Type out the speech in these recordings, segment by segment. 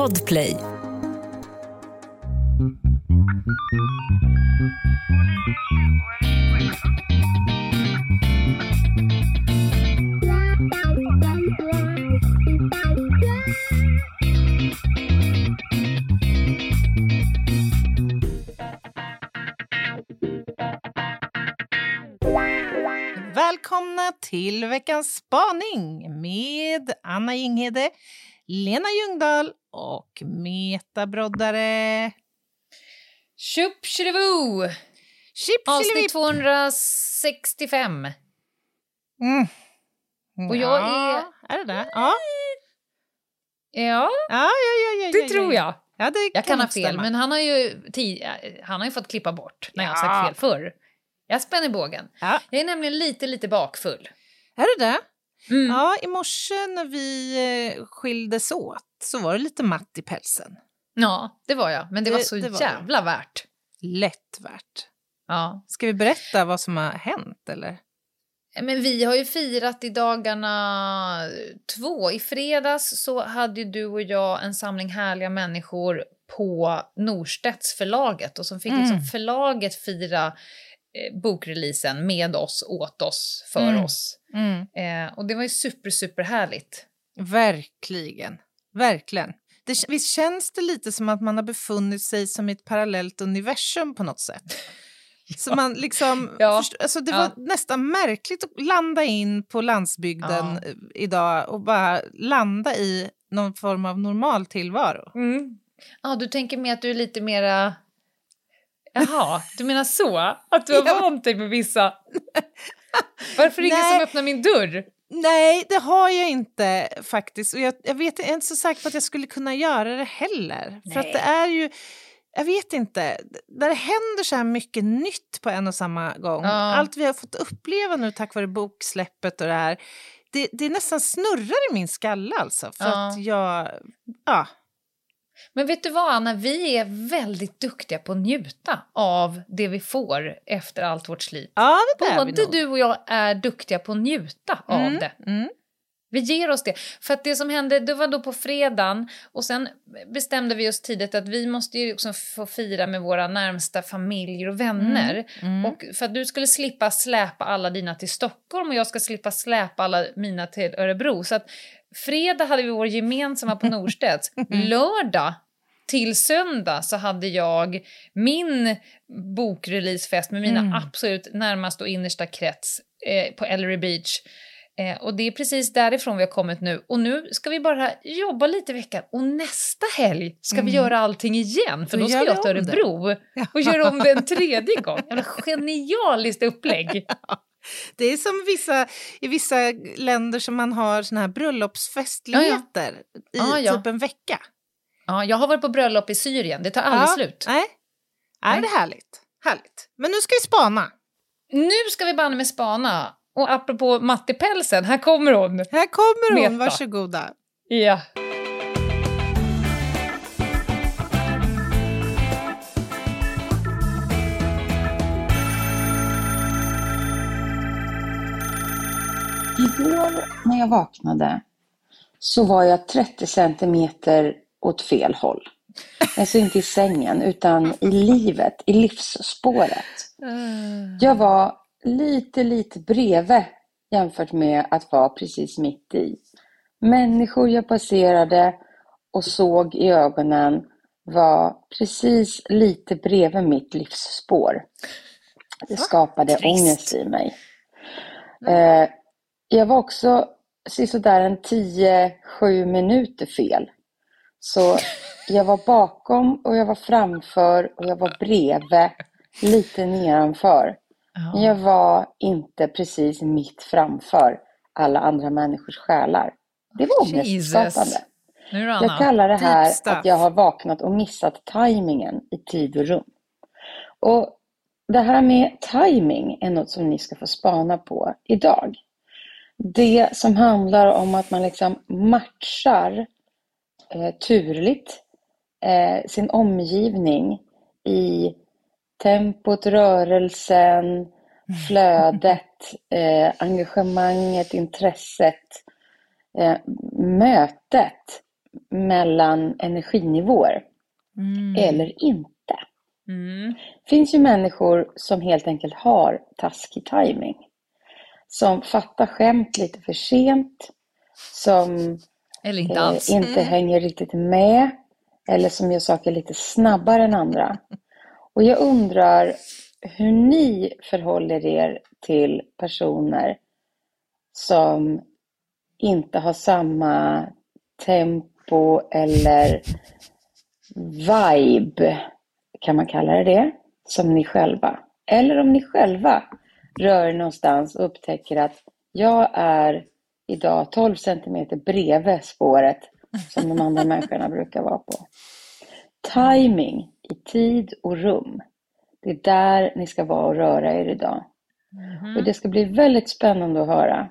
Podplay. Välkomna till veckans spaning med Anna Inghede, Lena Ljungdahl och Meta Broddare. Tjup tjilivoo! Chip, Avsnitt chilivipp. 265. Mm. Och jag ja, är... det det? Ja. Ja, Ja, ja, ja, det tror ja. jag. Ja, det Jag kan ha fel, men han har ju, ti- han har ju fått klippa bort när jag har sagt fel förr. Jag spänner bågen. Ja. Jag är nämligen lite, lite bakfull. Är det det? Mm. Ja, i morse när vi eh, skildes åt så var det lite matt i pälsen. Ja, det var jag. Men det, Det- var så det var det. jävla värt. Lätt värt. Ja. Ska vi berätta vad som har hänt eller? Men vi har ju firat i dagarna två. I fredags så hade du och jag en samling härliga människor på Norstedts förlaget och som fick Mm. liksom förlaget fira eh, bokreleasen med oss, åt oss, för Mm. oss. Mm. Eh, och det var ju super, super härligt. Verkligen. Verkligen. Det, visst känns det lite som att man har befunnit sig som i ett parallellt universum på något sätt? Så man liksom, Ja. först, alltså det Ja. var nästan märkligt att landa in på landsbygden Ja. eh, idag och bara landa i någon form av normal tillvaro. Mm. Ja, du tänker mer att du är lite mera... Jaha, du menar så? Att du har Ja. vant dig med vissa... Varför är det ingen Nej. som öppnar min dörr? Nej, det har jag inte faktiskt. Och jag, jag, vet, jag är inte så säker på att jag skulle kunna göra det heller. För att Nej. det är ju, jag vet inte, när det händer så här mycket nytt på en och samma gång. Ja. Allt vi har fått uppleva nu tack vare boksläppet och det här. Det, det nästan snurrar i min skalle alltså. För Ja. att jag, ja. Men vet du vad, Anna? Vi är väldigt duktiga på att njuta av det vi får efter allt vårt slit. Ja, det är vi Både nog. du och jag är duktiga på att njuta av Mm, det. Mm. Vi ger oss det. För att det som hände, det var då på fredagen och sen bestämde vi oss tidigt att vi måste ju också få fira med våra närmsta familjer och vänner. Mm. Och för att du skulle slippa släpa alla dina till Stockholm och jag ska slippa släpa alla mina till Örebro. Så att fredag hade vi vår gemensamma på Norstedts. Lördag till söndag så hade jag min bokreleasefest med mina Mm. absolut närmaste och innersta krets eh, på Ellery Beach. Eh, och det är precis därifrån vi har kommit nu. Och nu ska vi bara jobba lite i veckan. Och nästa helg ska vi Mm. göra allting igen. För Då då, ska vi jag till. Örebro och göra om det en tredje gång. Jävla genialiskt upplägg. Det är som vissa, i vissa länder som man har såna här bröllopsfestligheter i Ah, ja. typ en vecka. Ja, jag har varit på bröllop i Syrien. Det tar aldrig Ja, slut. Nej. Nej, Nej. det är härligt. härligt. Men nu ska vi spana. Nu ska vi banne med spana. Och apropå Mattipälsen, här kommer hon. Här kommer hon, Meta. varsågoda. Ja. Igår när jag vaknade så var jag 30 centimeter åt fel håll. Alltså inte i sängen utan i livet, i livsspåret. Jag var lite, lite bredvid jämfört med att vara precis mitt i. Människor jag passerade och såg i ögonen var precis lite bredvid mitt livsspår. Det skapade Trist. ångest i mig. Eh, jag var också sådär en 10-7 minuter fel. Så jag var bakom och jag var framför och jag var bredvid, lite nedanför. Men jag var inte precis mitt framför alla andra människors själar. Det var ångestskapande. Jag kallar det här att jag har vaknat och missat tajmingen i tid och rum. Och det här med timing är något som ni ska få spana på idag. Det som handlar om att man liksom matchar eh, turligt eh, sin omgivning i tempot, rörelsen, flödet, eh, engagemanget, intresset, eh, mötet mellan energinivåer Mm. eller inte. Mm. Det finns ju människor som helt enkelt har taskig timing. Som fattar skämt lite för sent, som Eller inte eh, alls. inte hänger riktigt med eller som gör saker lite snabbare än andra. Och jag undrar hur ni förhåller er till personer som inte har samma tempo eller vibe, kan man kalla det det, som ni själva. Eller om ni själva rör er någonstans och upptäcker att jag är idag 12 centimeter bredvid spåret som de andra människorna brukar vara på. Timing i tid och rum. Det är där ni ska vara och röra er idag. Mhm. Och det ska bli väldigt spännande att höra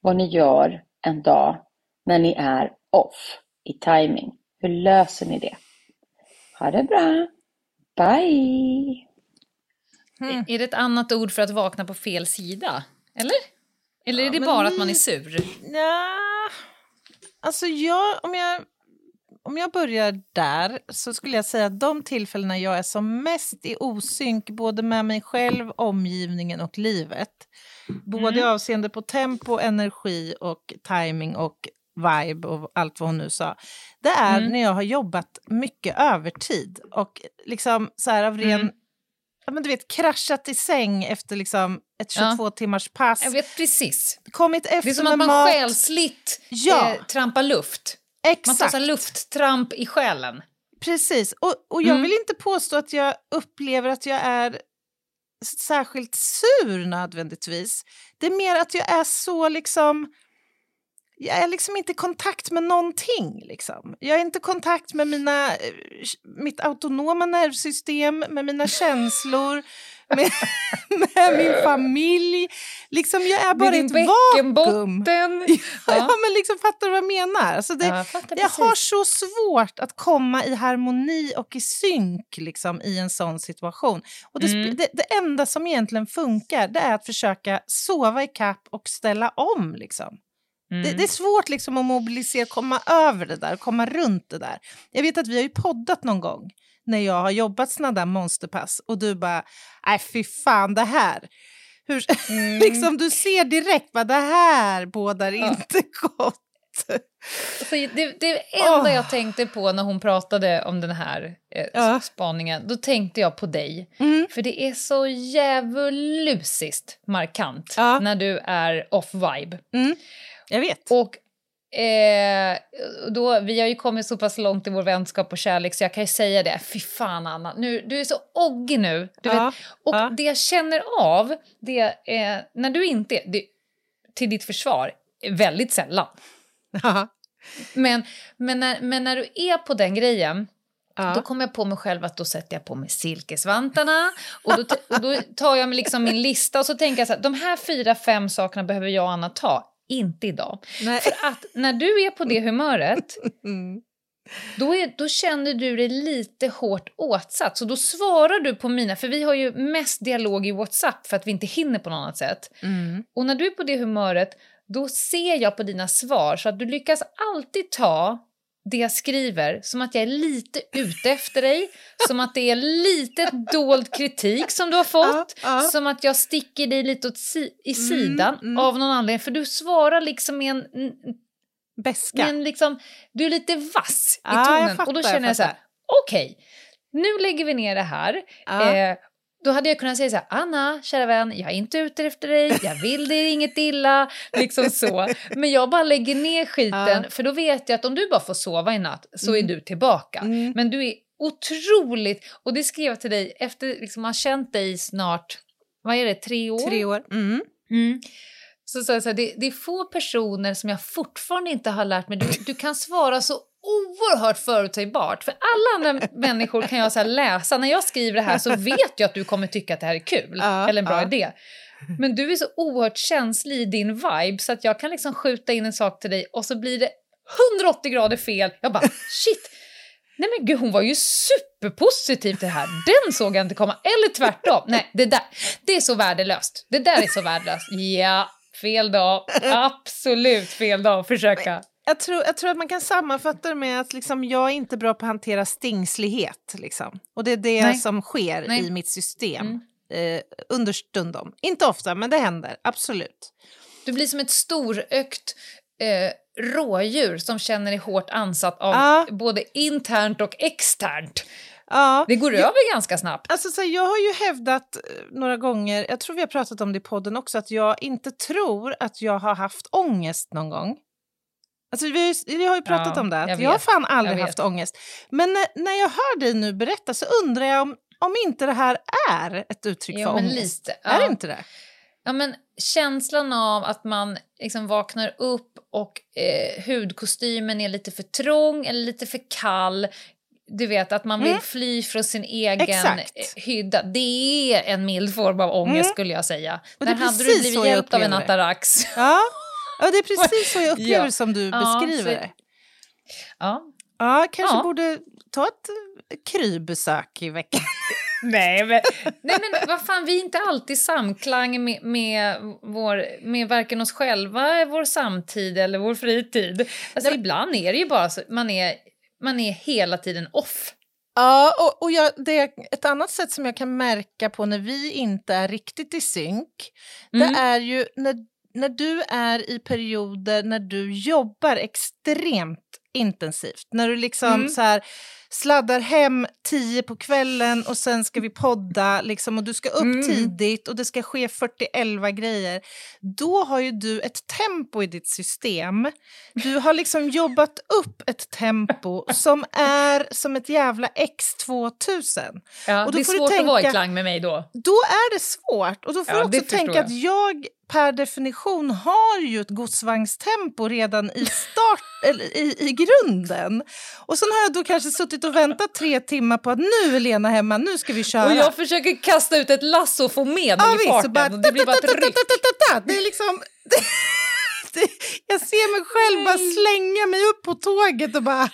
vad ni gör en dag när ni är off i timing. Hur löser ni det? Ha det bra! Bye! Mm. Är det ett annat ord för att vakna på fel sida? Eller? Eller är Ja, det men- bara att man är sur? Ja, alltså jag, om jag, om jag börjar där så skulle jag säga att de tillfällena jag är som mest i osynk både med mig själv, omgivningen och livet, både Mm. avseende på tempo, energi och timing och vibe och allt vad hon nu sa, det är Mm. när jag har jobbat mycket övertid och liksom så här av ren, Mm. Ja, men du vet, kraschat i säng efter liksom ett Ja. 22 timmars pass, Jag vet precis. kommit efter Det är som att man mat. själsligt Ja. eh, trampar luft. Man får Exakt. så här lufttramp i själen. Precis, och, och jag Mm. vill inte påstå att jag upplever att jag är särskilt sur nödvändigtvis. Det är mer att jag är så liksom... Jag är liksom inte i kontakt med någonting. Liksom. Jag är inte i kontakt med mina, eh, mitt autonoma nervsystem, med mina känslor, med, med min familj. Liksom, jag är bara i ett vakuum. Ja. Ja. men liksom, fattar du vad jag menar? Alltså det, Ja, jag jag har så svårt att komma i harmoni och i synk liksom, i en sån situation. Och det, Mm. det, det enda som egentligen funkar det är att försöka sova i kapp och ställa om. Liksom. Det, Mm. det är svårt liksom, att mobilisera, komma över det där, komma runt det där. Jag vet att vi har ju poddat någon gång när jag har jobbat såna där monsterpass och du bara, nej fy fan det här. Hur, Mm. liksom, du ser direkt vad det här bådar Ja. inte gott. Så det, det enda Åh. jag tänkte på när hon pratade om den här eh, Ja. spaningen, då tänkte jag på dig. Mm. För det är så djävulusiskt markant Ja. när du är off-vibe. Mm. Jag vet. Och eh, då, vi har ju kommit så pass långt i vår vänskap och kärlek så jag kan ju säga det. Fy fan Anna, nu, du är så oggig nu. Du Ja, vet. Och ja. det jag känner av, det är när du inte är, det, till ditt försvar, väldigt sällan. Ja. Men, men, när, men när du är på den grejen, Ja. då kommer jag på mig själv att då sätter jag på mig silkesvantarna och då, och då tar jag liksom min lista och så tänker jag så här, de här fyra, fem sakerna behöver jag och Anna ta, inte idag. Nej. För att när du är på det humöret, Mm. då, är, då känner du dig lite hårt åtsatt. Så då svarar du på mina, för vi har ju mest dialog i WhatsApp för att vi inte hinner på något annat sätt. Mm. Och när du är på det humöret, då ser jag på dina svar så att du lyckas alltid ta det jag skriver som att jag är lite ute efter dig, som att det är lite dold kritik som du har fått, Ja, ja. som att jag sticker dig lite åt si- i sidan mm. av någon anledning. För du svarar liksom med en, Beska. med en liksom, du är lite vass i jag tonen. fattar, och då jag känner jag så här, okej, nu lägger vi ner det här. Ja. Eh, då hade jag kunnat säga så här, Anna, kära vän, jag är inte ute efter dig, jag vill dig inget illa, liksom så. Men jag bara lägger ner skiten, Ja. för då vet jag att om du bara får sova i natt så Mm. är du tillbaka. Mm. Men du är otroligt, och det skrev jag till dig efter liksom, ha känt dig snart, vad är det, tre år? Tre år. Mm. Mm. Så så här, det, det är få personer som jag fortfarande inte har lärt mig. Du, du kan svara så oerhört förutsägbart. För alla andra människor kan jag så läsa. När jag skriver det här så vet jag att du kommer tycka att det här är kul. Ja, eller en bra ja. idé. Men du är så oerhört känslig i din vibe så att jag kan liksom skjuta in en sak till dig och så blir det 180 grader fel. Jag bara shit. Nej men gud, hon var ju superpositiv till det här. Den såg jag inte komma. Eller tvärtom. Nej, det där, det är så värdelöst. Det där är så värdelöst. Ja, fel dag. Absolut fel dag att försöka. Jag tror, jag tror att man kan sammanfatta det med att liksom, jag är inte bra på att hantera stingslighet. Liksom. Och det är det Nej. som sker Nej. i mitt system. Mm. Eh, understundom. Inte ofta, men det händer. Absolut. Du blir som ett storökt eh, rådjur som känner dig hårt ansatt av Ja. både internt och externt. Ja. Det går över ganska snabbt. Alltså, så här, jag har ju hävdat eh, några gånger, jag tror vi har pratat om det i podden också, att jag inte tror att jag har haft ångest någon gång. Alltså, vi, har ju- vi har ju pratat Ja, om det, att jag jag, har fan aldrig haft ångest. Men när, när jag hör dig nu berätta så undrar jag om, om inte det här är ett uttryck Jo, för ångest. lite, Är det ja. inte det? Ja, men känslan av att man liksom vaknar upp och eh, hudkostymen är lite för trång eller lite för kall. Du vet, att man vill Mm. fly från sin egen Exakt. eh, hydda. Det är en mild form av ångest Mm. skulle jag säga. Och det är När hade du blivit hjälpt av en atarax? Ja. Ja, det är precis så jag upplever Ja. som du Ja, beskriver det. Ja. Ja, kanske Ja. borde ta ett eh, krybesök i veckan. Nej, men, nej, men vad fan, vi är inte alltid samklang med, med, vår, med varken oss själva, vår samtid eller vår fritid. Alltså, ibland är det ju bara så, man är, man är hela tiden off. Ja, och, och jag, det är ett annat sätt som jag kan märka på när vi inte är riktigt i synk, Mm. det är ju när, när du är i perioder när du jobbar extremt intensivt. När du liksom Mm. så här sladdar hem tio på kvällen och sen ska vi podda liksom, och du ska upp Mm. tidigt och det ska ske 40-11 grejer. Då har ju du ett tempo i ditt system. Du har liksom jobbat upp ett tempo som är som ett jävla X2000. Ja, Och då det är får du svårt att vara i tänka- klang med mig då. Då är det svårt. Och då får Ja, du också tänka jag. att jag per definition har ju ett godsvagnstempo redan i start, eller i, i grunden. Och sen har jag då kanske suttit och väntat tre timmar på att nu är Lena hemma, nu ska vi köra. Och jag försöker kasta ut ett lasso och få med mig i farten det blir bara ett. Det är liksom... jag ser mig själv bara slänga mig upp på tåget och bara...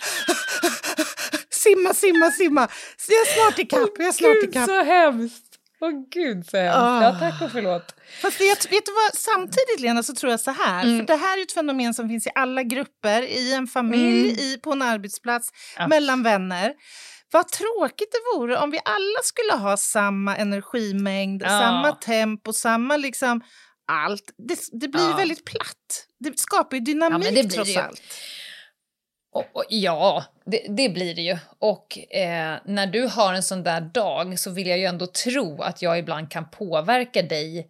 simma, simma, simma. Så jag är snart ikapp, jag är snart Gud ikapp. så hemskt! Åh gud så hemskt. Ah. Ja, tack och förlåt. Fast vet, vet du vad, samtidigt Lena så tror jag så här, Mm. för det här är ett fenomen som finns i alla grupper, i en familj, Mm. i, på en arbetsplats, Ja. mellan vänner. Vad tråkigt det vore om vi alla skulle ha samma energimängd, Ja. samma tempo, samma liksom allt. Det, det blir Ja. väldigt platt. Det skapar ju dynamik Ja, det trots allt. Ja, det, det blir det ju. Och eh, när du har en sån där dag så vill jag ju ändå tro att jag ibland kan påverka dig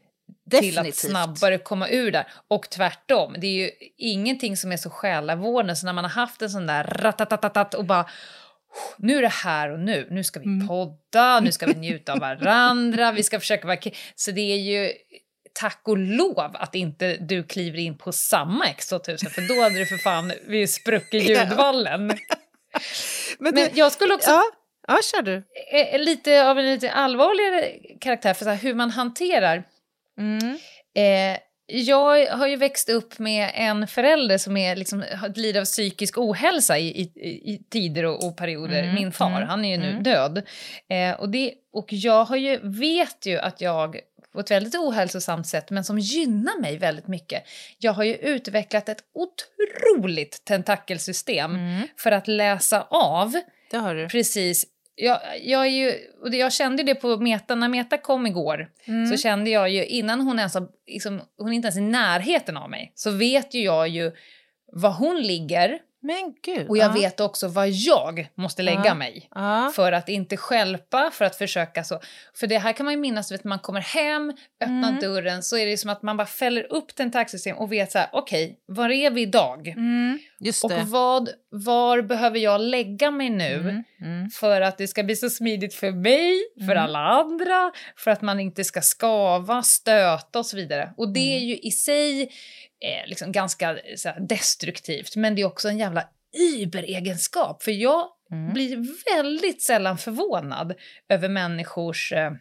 till att Definitivt. snabbare komma ur där. Och tvärtom, det är ju ingenting som är så själavårdande så när man har haft en sån där ratatatatat och bara nu är det här och nu, nu ska vi Mm. podda, nu ska vi njuta av varandra, vi ska försöka vara... Så det är ju tack och lov att inte du kliver in på samma X2000 för då hade du för fan vi spruckit ljudvallen. Men, Men jag skulle också ja, ja, kör du. eh, lite av en lite allvarligare karaktär för så här, hur man hanterar Mm. Eh, jag har ju växt upp med en förälder som är, liksom, lider av psykisk ohälsa i, i, i tider och, och perioder. Mm, Min far, mm, han är ju nu mm. död. Eh, och, det, och jag har ju, vet ju att jag på ett väldigt ohälsosamt sätt, men som gynnar mig väldigt mycket. Jag har ju utvecklat ett otroligt tentakelsystem Mm. för att läsa av precis jag, jag, är ju, och jag kände det på Meta, när Meta kom igår, Mm. så kände jag ju innan hon ens har, liksom, hon är inte ens i närheten av mig, så vet ju jag ju var hon ligger Men gud. och jag ja. vet också var jag måste lägga Ja. mig. Ja. För att inte skälpa, för att försöka så. För det här kan man ju minnas, vet, man kommer hem, öppnar Mm. dörren, så är det som att man bara fäller upp tentakelsystem och vet så här, okej, var är vi idag? Mm. Och vad, var behöver jag lägga mig nu? Mm. Mm. För att det ska bli så smidigt för mig, för Mm. alla andra, för att man inte ska skava, stöta och så vidare. Och det är Mm. ju i sig eh, liksom ganska så här, destruktivt, men det är också en jävla überegenskap. För jag Mm. blir väldigt sällan förvånad över människors eh,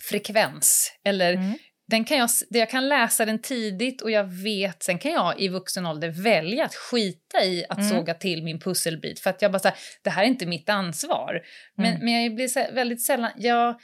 frekvens. Eller Mm. den kan jag, jag kan läsa den tidigt och jag vet, sen kan jag i vuxen ålder välja att skita i att Mm. såga till min pusselbit för att jag bara säger det här är inte mitt ansvar. Men, Mm. men jag blir väldigt sällan, jag,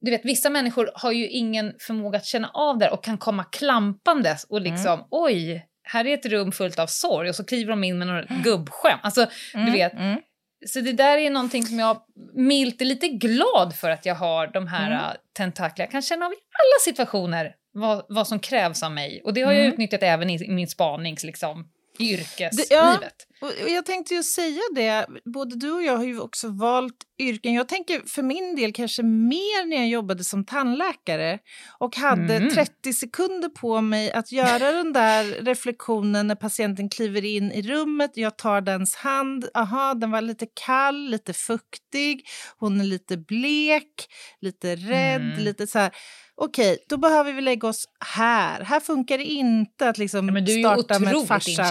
du vet vissa människor har ju ingen förmåga att känna av det och kan komma klampandes och liksom oj, här är ett rum fullt av sorg och så kliver de in med några gubbskämt. Alltså, du vet. Mm. Så det där är någonting som jag milt är lite glad för att jag har de här Mm. mm. tentaklerna. Jag kan känna av i alla situationer vad, vad som krävs av mig. Och det har jag Mm. utnyttjat även i min spanings, liksom, yrkeslivet. Det- ja. Och jag tänkte ju säga det, både du och jag har ju också valt yrken. Jag tänker för min del kanske mer när jag jobbade som tandläkare och hade Mm. 30 sekunder på mig att göra den där reflektionen när patienten kliver in i rummet. Jag tar dens hand, aha, den var lite kall, lite fuktig, hon är lite blek, lite rädd, Mm. lite så här. Okej, då behöver vi lägga oss här. Här funkar det inte att liksom Ja, men du är starta med ett farsa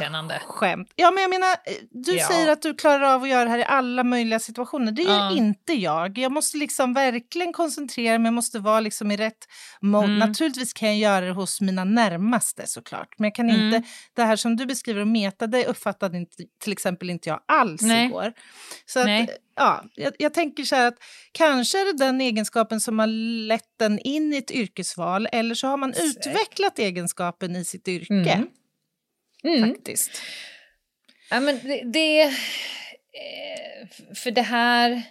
skämt. Ja, men jag menar, du Ja. säger att du klarar av att göra det här i alla möjliga situationer. Det gör Ja. inte jag. Jag måste liksom verkligen koncentrera mig, jag måste vara liksom i rätt mode. Mm. Naturligtvis kan jag göra det hos mina närmaste såklart, men jag kan Mm. inte, det här som du beskriver och meta, det uppfattade inte, till exempel inte jag alls Nej. igår. Så att, ja, jag, jag tänker så här att kanske är det den egenskapen som har lett den in i ett yrkesval, eller så har man Säkert. utvecklat egenskapen i sitt yrke. Mm. Mm. Faktiskt. Ja, men det... det eh, för det här...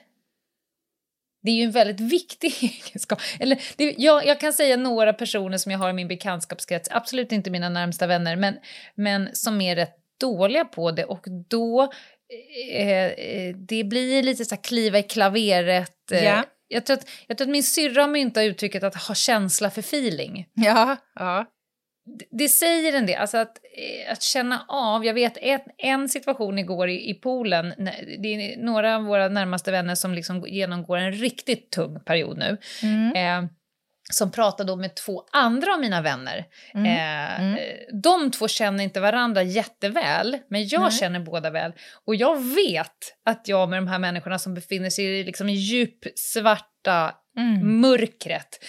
Det är ju en väldigt viktig egenskap. Eller, det, jag, jag kan säga några personer som jag har i min bekantskapskrets, absolut inte mina närmsta vänner, men, men som är rätt dåliga på det. Och då... Eh, eh, det blir lite så här kliva i klaveret. Eh, Ja. jag, tror att, jag tror att min syrra har myntat uttrycket att ha känsla för feeling Ja, ja. Det- säger en del, alltså att, eh, att känna av. Jag vet ett, en situation igår i, i poolen, när- det är några av våra närmaste vänner som liksom genomgår en riktigt tung period nu. Mm. Eh, som pratade då med två andra av mina vänner. Mm. Eh, Mm. De två känner inte varandra jätteväl, men jag Nej. känner båda väl. Och jag vet att jag med de här människorna som befinner sig i liksom djup svarta Mm. mörkret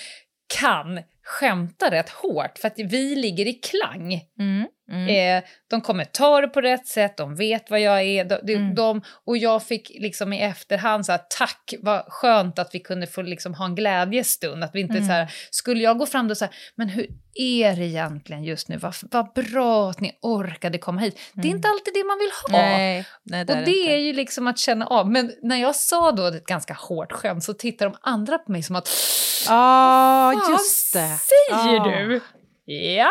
kan skämta rätt hårt för att vi ligger i klang. Mm. Mm. Eh, de kommer ta det på rätt sätt, de vet vad jag är. De, de, Mm. de, och jag fick liksom i efterhand så här, tack, vad skönt att vi kunde få liksom ha en glädjestund. Att vi inte Mm. så här, skulle jag gå fram och säga, men hur är det egentligen just nu? Vad, vad bra att ni orkade komma hit. Det är Mm. inte alltid det man vill ha. Nej, nej, det Och det inte. är ju liksom att känna av. Men när jag sa då ett ganska hårt skämt så tittar de andra på mig som att Ja, Vad just det. säger Ja. du? Ja,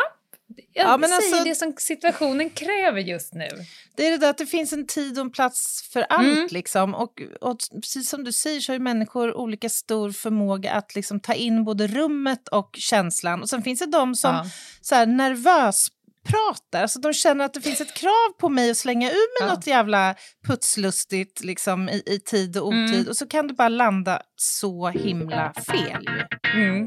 jag Ja, men säger alltså- det som situationen kräver just nu. Det är det där att det finns en tid och en plats för allt. Mm. Liksom. Och, och precis som du säger så har människor olika stor förmåga att liksom ta in både rummet och känslan. Och sen finns det de som Ja. så här, nervös pratar. Alltså de känner att det finns ett krav på mig att slänga ur mig Ja. något jävla putslustigt liksom, i, i tid och otid. Mm. Och så kan det bara landa så himla fel. Mm.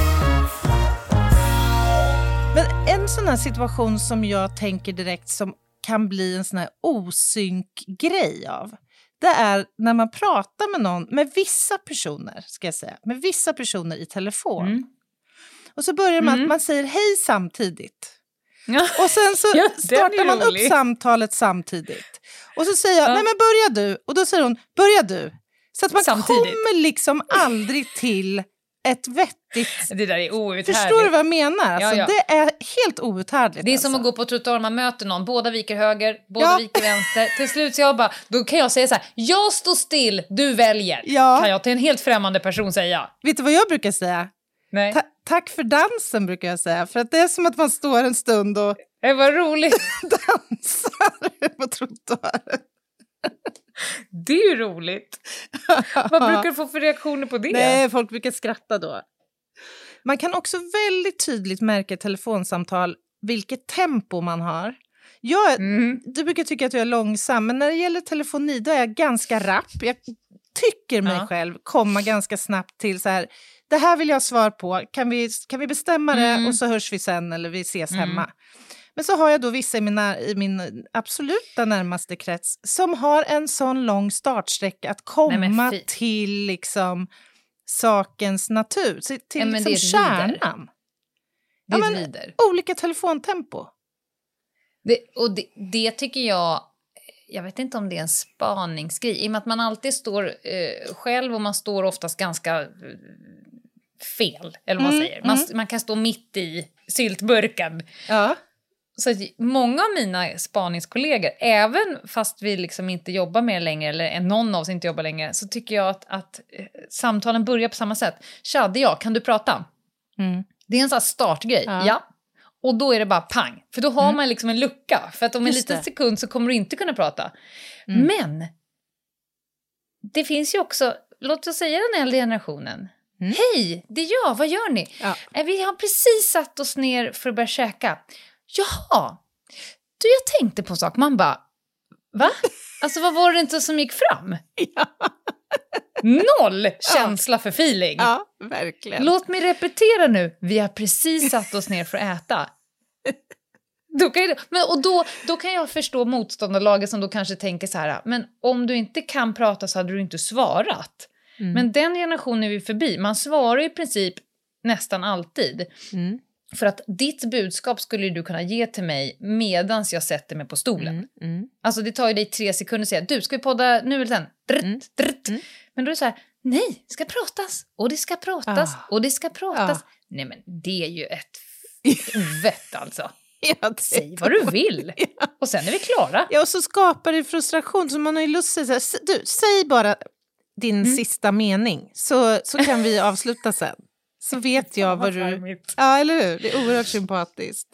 En sån här situation som jag tänker direkt som kan bli en sån här osynk-grej av det är när man pratar med någon, med vissa personer, ska jag säga, med vissa personer i telefon. Mm. Och så börjar man Mm. att man säger hej samtidigt. Ja. Och sen så Ja, startar man upp rolig. samtalet samtidigt. Och så säger jag, Ja. nej men börja du. Och då säger hon, börja du. Så att man Samtidigt. kommer liksom aldrig till ett vettigt... Det där är outhärdligt. Förstår du vad jag menar? Alltså, Ja, ja. Det är helt outhärdligt. Det är som alltså. att gå på trottoar, man möter någon, båda viker höger, båda Ja. viker vänster. Till slut så jag bara, då kan jag säga så här, jag står still, du väljer. Kan jag till en helt främmande person säga. Vet du vad jag brukar säga? Nej. Ta- tack för dansen brukar jag säga. För att det är som att man står en stund och Det var roligt. dansar på trottoaren. Det är ju roligt. Vad brukar du få för reaktioner på det? Nej, folk brukar skratta då. Man kan också väldigt tydligt märka i telefonsamtal vilket tempo man har. Jag, Mm. Du brukar tycka att jag är långsam, men när det gäller telefoni då är jag ganska rapp. Jag tycker mig Ja. själv komma ganska snabbt till så här, det här vill jag ha svar på, kan vi, kan vi bestämma det Mm. och så hörs vi sen eller vi ses Mm. hemma. Men så har jag då vissa i min, när- i min absoluta närmaste krets som har en sån lång startsträcka att komma Nej, till liksom sakens natur, till det liksom kärnan. Ja, men- vider. Olika telefontempo. Det, och det, det tycker jag, jag vet inte om det är en spaningsgrej, i och med att man alltid står eh, själv och man står oftast ganska eh, fel, eller vad man Mm, säger. Man, man kan stå mitt i syltburken. Ja. Så många av mina spaningskollegor, även fast vi liksom inte jobbar med det längre, eller någon av oss inte jobbar längre, så tycker jag att, att eh, samtalen börjar på samma sätt. Tja, det är jag, kan du prata? Mm. Det är en sån här startgrej. Ja. Ja. Och då är det bara pang. För då har man liksom en lucka. För att om en Just liten det. sekund så kommer du inte kunna prata. Mm. Men det finns ju också, låt oss säga den äldre generationen. Mm. Hej, det är jag, vad gör ni? Ja. "Eh, Vi har precis satt oss ner för att börja käka. Jaha, du jag tänkte på en sak. Man bara, va? Alltså vad var det inte som gick fram? Ja. Noll känsla för feeling. ja, verkligen. Låt mig repetera nu. Vi har precis satt oss ner för att äta. Då kan jag, men, och då, då kan jag förstå motståndarlaget som då kanske tänker så här, men om du inte kan prata så hade du inte svarat. Mm. Men den generationen är vi förbi. Man svarar i princip nästan alltid. Mm. För att ditt budskap skulle du kunna ge till mig medans jag sätter mig på stolen. Mm. Mm. Alltså det tar ju dig tre sekunder att säga du ska vi podda nu eller sen? Dritt, Mm. dritt. Mm. Men då är det så här, nej, det ska pratas och det ska pratas Ah. och det ska pratas. Ah. Nej men det är ju ett ovett alltså. Ja, Säg vad du vill och sen är vi klara. Ja, och så skapar det frustration. Så man har ju lust att säga så här, "S- du, säg bara din Mm. sista mening så, så kan vi avsluta sen. Så vet jag vad du... Ja, eller hur? Det är oerhört sympatiskt.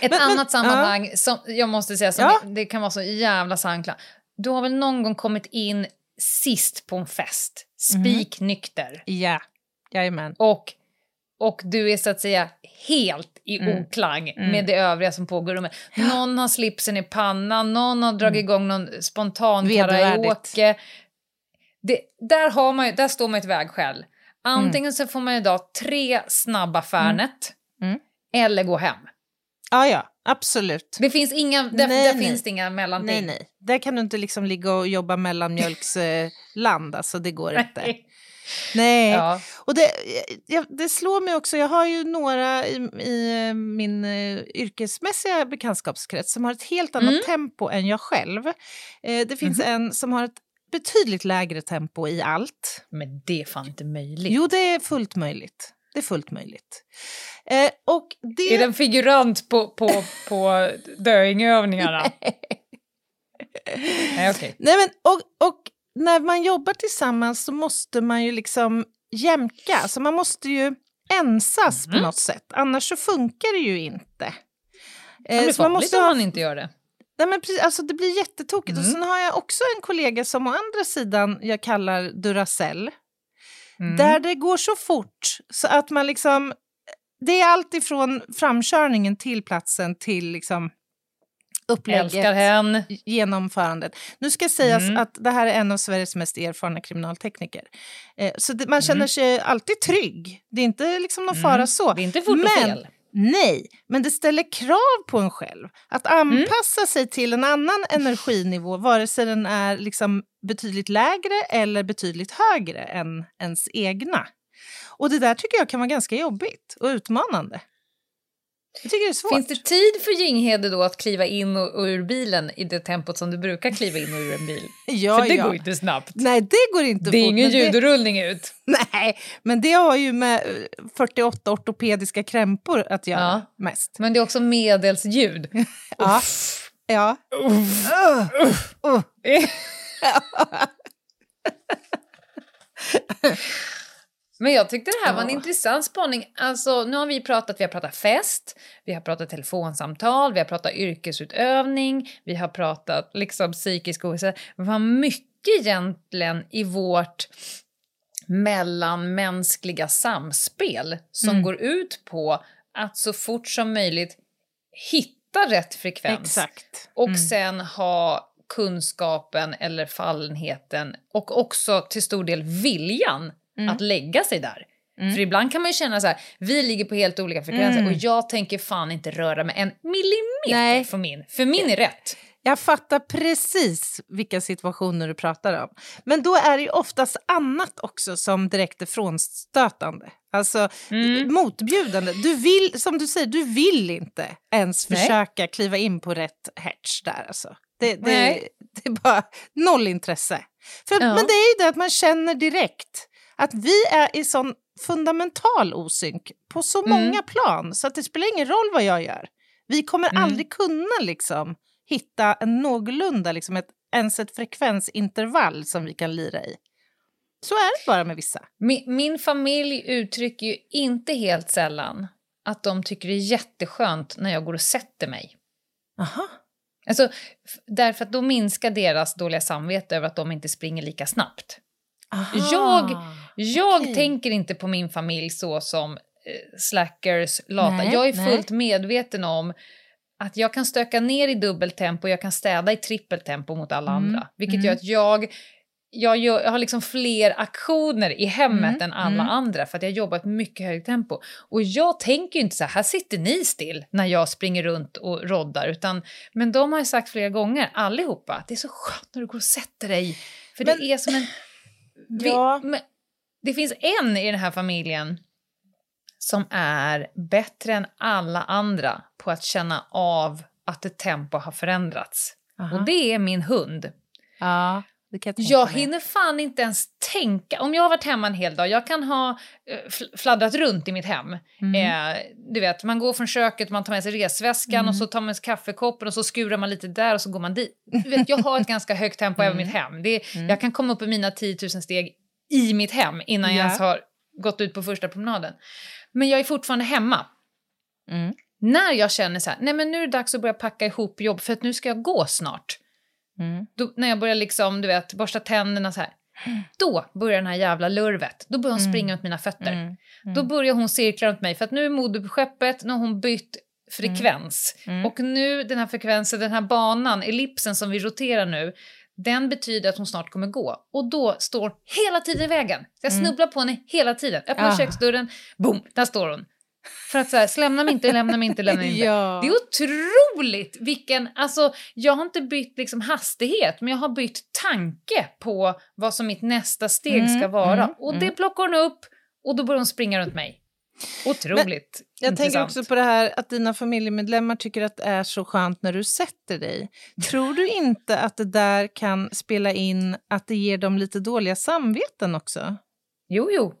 Ett Men- men- annat sammanhang som jag måste säga som Ja. det kan vara så jävla sankla. Du har väl någon gång kommit in sist på en fest, Mhm. spiknykter Ja, jajamän. och, och du är så att säga helt i Mm. oklang Mm. med det övriga som pågår i rummet. Någon har slipsen i pannan, någon har dragit igång någon spontan Mm. Karaoke. Det, där, har man, där står man i ett vägskäl. Antingen så får man ju idag tre snabba Fernet Mm. eller gå hem. Ja, ja, absolut. Det finns inga, där, Nej, där nej. finns det inga mellanting. Nej, nej. Där kan du inte liksom ligga och jobba mellanmjölksland. Eh, land, alltså det går inte. Nej. Nej. Ja. Och det, det slår mig också, jag har ju några i, i min eh, yrkesmässiga bekantskapskrets som har ett helt annat Mm. tempo än jag själv. Eh, det finns en som har ett betydligt lägre tempo i allt. Men det är fan inte möjligt. Jo, det är fullt möjligt. Det är fullt möjligt. Eh, och det... Är det en figurant på, på, på döingövningarna? Nej, okej. Nej, men, och, och när man jobbar tillsammans så måste man ju liksom jämka. Så man måste ju ensas Mm. på något sätt. Annars så funkar det ju inte. Det Eh, så man måste om man inte gör det. Nej, men precis, alltså det blir jättetokigt. Och Mm. sen har jag också en kollega som å andra sidan jag kallar Duracell. Mm. Där det går så fort så att man liksom... Det är allt ifrån framkörningen till platsen till liksom upplägget Älskar hen. genomförandet. Nu ska sägas Mm. att det här är en av Sveriges mest erfarna kriminaltekniker. Eh, så det, man känner Mm. sig alltid trygg. Det är inte liksom någon Mm. fara så. Det är inte fort och Men- fel. Nej, men det ställer krav på en själv att anpassa Mm. sig till en annan energinivå, vare sig den är liksom betydligt lägre eller betydligt högre än ens egna. Och det där tycker jag kan vara ganska jobbigt och utmanande. Jag tycker det är svårt. Finns det tid för Jinghede då att kliva in och, och ur bilen i det tempot som du brukar kliva in och ur en bil? ja, För det ja. går inte snabbt. Nej, det går inte det är fort. ingen men det- ljudrullning ut. Nej, men det har ju med eh, 48 ortopediska krämpor att göra Ja. mest. Men det är också medelsljud. Ja. Uff. Ja. Uff. Uh, uh. Men jag tyckte det här var en Ja. intressant spaning. Alltså, nu har vi pratat, vi har pratat fest, vi har pratat telefonsamtal, vi har pratat yrkesutövning, vi har pratat liksom psykisk ohälsa. Vad mycket egentligen i vårt mellanmänskliga samspel som Mm. går ut på att så fort som möjligt hitta rätt frekvens Exakt. och Mm. sen ha kunskapen eller fallenheten och också till stor del viljan att lägga sig där. För ibland kan man ju känna så här, vi ligger på helt olika frekvenser och jag tänker fan inte röra mig en millimeter Nej. från min. För min är rätt. Jag fattar precis vilka situationer du pratar om. Men då är det ju oftast annat också som direkt är frånstötande. Alltså Mm. motbjudande. Du vill, som du säger, du vill inte ens Nej. försöka kliva in på rätt hertz där alltså. Det, det, Nej. det är bara noll intresse. För, Ja. Men det är ju det att man känner direkt att vi är i sån fundamental osynk på så Mm. många plan så att det spelar ingen roll vad jag gör. Vi kommer Mm. aldrig kunna liksom hitta en någorlunda, liksom ett, ens ett frekvensintervall som vi kan lira i. Så är det bara med vissa. Min, min familj uttrycker ju inte helt sällan att de tycker det är jätteskönt när jag går och sätter mig. Aha. Alltså, därför att då minskar deras dåliga samvete över att de inte springer lika snabbt. Aha. Jag- Jag Okej. tänker inte på min familj så som eh, slackers, lata. Nej, jag är nej. fullt medveten om att jag kan stöka ner i dubbeltempo, jag kan städa i trippeltempo mot alla Mm, andra. Vilket mm. gör att jag, jag, gör, jag har liksom fler aktioner i hemmet Mm, än alla mm. andra för att jag jobbar ett mycket högre tempo. Och jag tänker ju inte så här, här sitter ni still när jag springer runt och roddar. Utan, men de har ju sagt flera gånger, allihopa, att det är så skönt när du går och sätter dig. För Men- det är som en... Vi, Ja. men det finns en i den här familjen som är bättre än alla andra på att känna av att ett tempo har förändrats. Aha. Och det är min hund. Ja, jag Jag hinner fan inte ens tänka. Om jag har varit hemma en hel dag, jag kan ha eh, fl- fladdrat runt i mitt hem. Mm. Eh, du vet, man går från köket, man tar med sig resväskan Mm. och så tar man sig kaffekoppen och så skurar man lite där och så går man dit. Du vet, jag har ett ganska högt tempo även i mitt hem. Det Mm. Jag kan komma upp i mina 10 000 steg i mitt hem innan jag Ja. ens har gått ut på första promenaden. Men jag är fortfarande hemma. Mm. När jag känner så här, nej men nu är det dags att börja packa ihop jobb för att nu ska jag gå snart. Mm. Då, när jag börjar liksom, du vet, borsta tänderna så här. Då börjar den här jävla lurvet. Då börjar hon springa runt mina fötter. Mm. Då börjar hon cirkla runt mig för att nu är Modo på skeppet, nu har hon bytt frekvens. Mm. Och nu den här frekvensen, den här banan, ellipsen som vi roterar nu, den betyder att hon snart kommer gå. Och då står hon hela tiden i vägen. Så jag snubblar på henne hela tiden. Öppnar Ah. köksdörren, boom, där står hon. För att så här, lämna mig inte, lämna mig inte, lämna mig inte. Ja. Det är otroligt vilken, alltså jag har inte bytt liksom hastighet men jag har bytt tanke på vad som mitt nästa steg Mm, ska vara. mm, och det plockar hon upp och då börjar hon springa runt mig. Otroligt Jag intressant. tänker också på det här att dina familjemedlemmar tycker att det är så skönt när du sätter dig. Tror du inte att det där kan spela in att det ger dem lite dåliga samveten också? Jo, jo.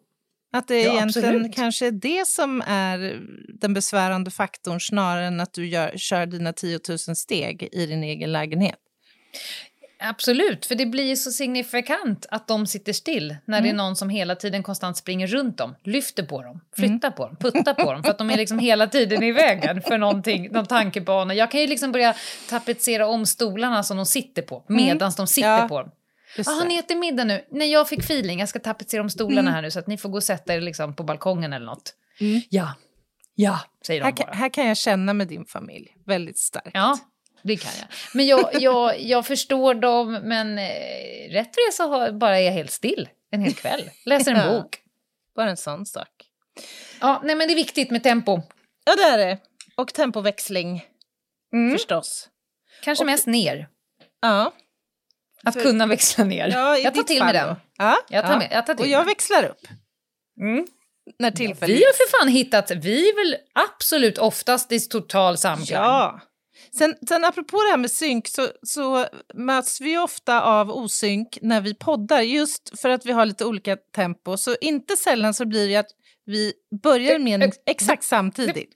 Att det Ja, egentligen absolut. kanske är det som är den besvärande faktorn snarare än att du gör, kör dina 10 000 steg i din egen lägenhet. Absolut, för det blir ju så signifikant att de sitter still när Mm. det är någon som hela tiden konstant springer runt dem, lyfter på dem, flyttar på dem, puttar på dem för att de är liksom hela tiden i vägen för någonting, någon tankebana. Jag kan ju liksom börja tapetsera om stolarna som de sitter på medan de sitter Mm. Ja, på dem. Just Ah, har ni ätit middag nu? Nej, jag fick feeling. Jag ska tapetsera om stolarna Mm. här nu så att ni får gå och sätta er liksom på balkongen eller något. Ja, ja, säger de här, bara. kan, här kan jag känna med din familj väldigt starkt. Ja, det kan jag. Men jag, jag, jag förstår dem, men eh, rätt för det så har, bara är jag helt still en hel kväll. Läser en Ja. bok. Bara en sån sak. Ja, nej men det är viktigt med tempo. Ja, det är det. Och tempoväxling Mm. förstås. Kanske Och- mest ner. Ja, Att För- kunna växla ner. ja jag tar till mig den. Ja, Jag tar ja. med- jag tar till Och jag mig. växlar upp Mm. när Vi tillfället har för fan hittat, vi är väl absolut oftast i total samklang. Ja. Sen, sen apropå det här med synk så, så möts vi ofta av osynk när vi poddar just för att vi har lite olika tempo. Så inte sällan så blir det att vi börjar med exakt samtidigt.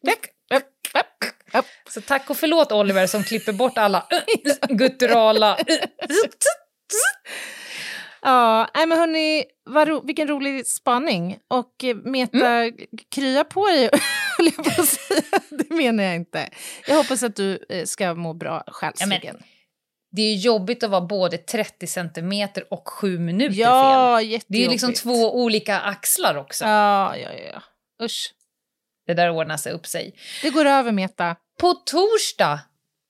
Så tack och förlåt Oliver som klipper bort alla gutturala... Ja, nej men hörni, vad ro, vilken rolig spaning. Och eh, Meta, krya på dig, höll jag på att säga. Det menar jag inte. Jag hoppas att du eh, ska må bra själsligen. Det är jobbigt att vara både 30 centimeter och 7 minuter fel. Ja, Det är ju liksom två olika axlar också. Ja, ja, ja, ja. Usch. Det där ordnar sig upp sig. Det går över, Meta. På torsdag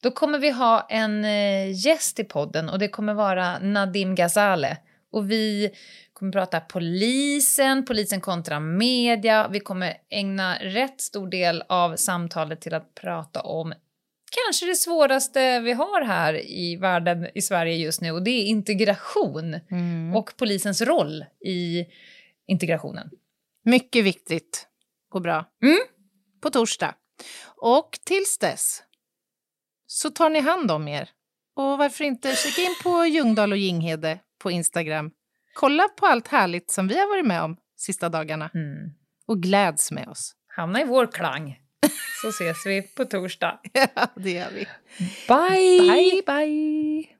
Då kommer vi ha en eh, gäst i podden och det kommer vara Nadim Ghazale. Och vi kommer prata polisen, polisen kontra media. Vi kommer ägna rätt stor del av samtalet till att prata om kanske det svåraste vi har här i världen, i Sverige just nu, och det är integration och polisens roll i integrationen. Mycket viktigt och bra. Mm. På torsdag. Och tills dess så tar ni hand om er. Och varför inte kika in på Ljungdahl och Ginghede på Instagram. Kolla på allt härligt som vi har varit med om sista dagarna. Mm. Och gläds med oss. Hamna i vår klang, så ses vi på torsdag. Ja, det gör vi. Bye! Bye, bye!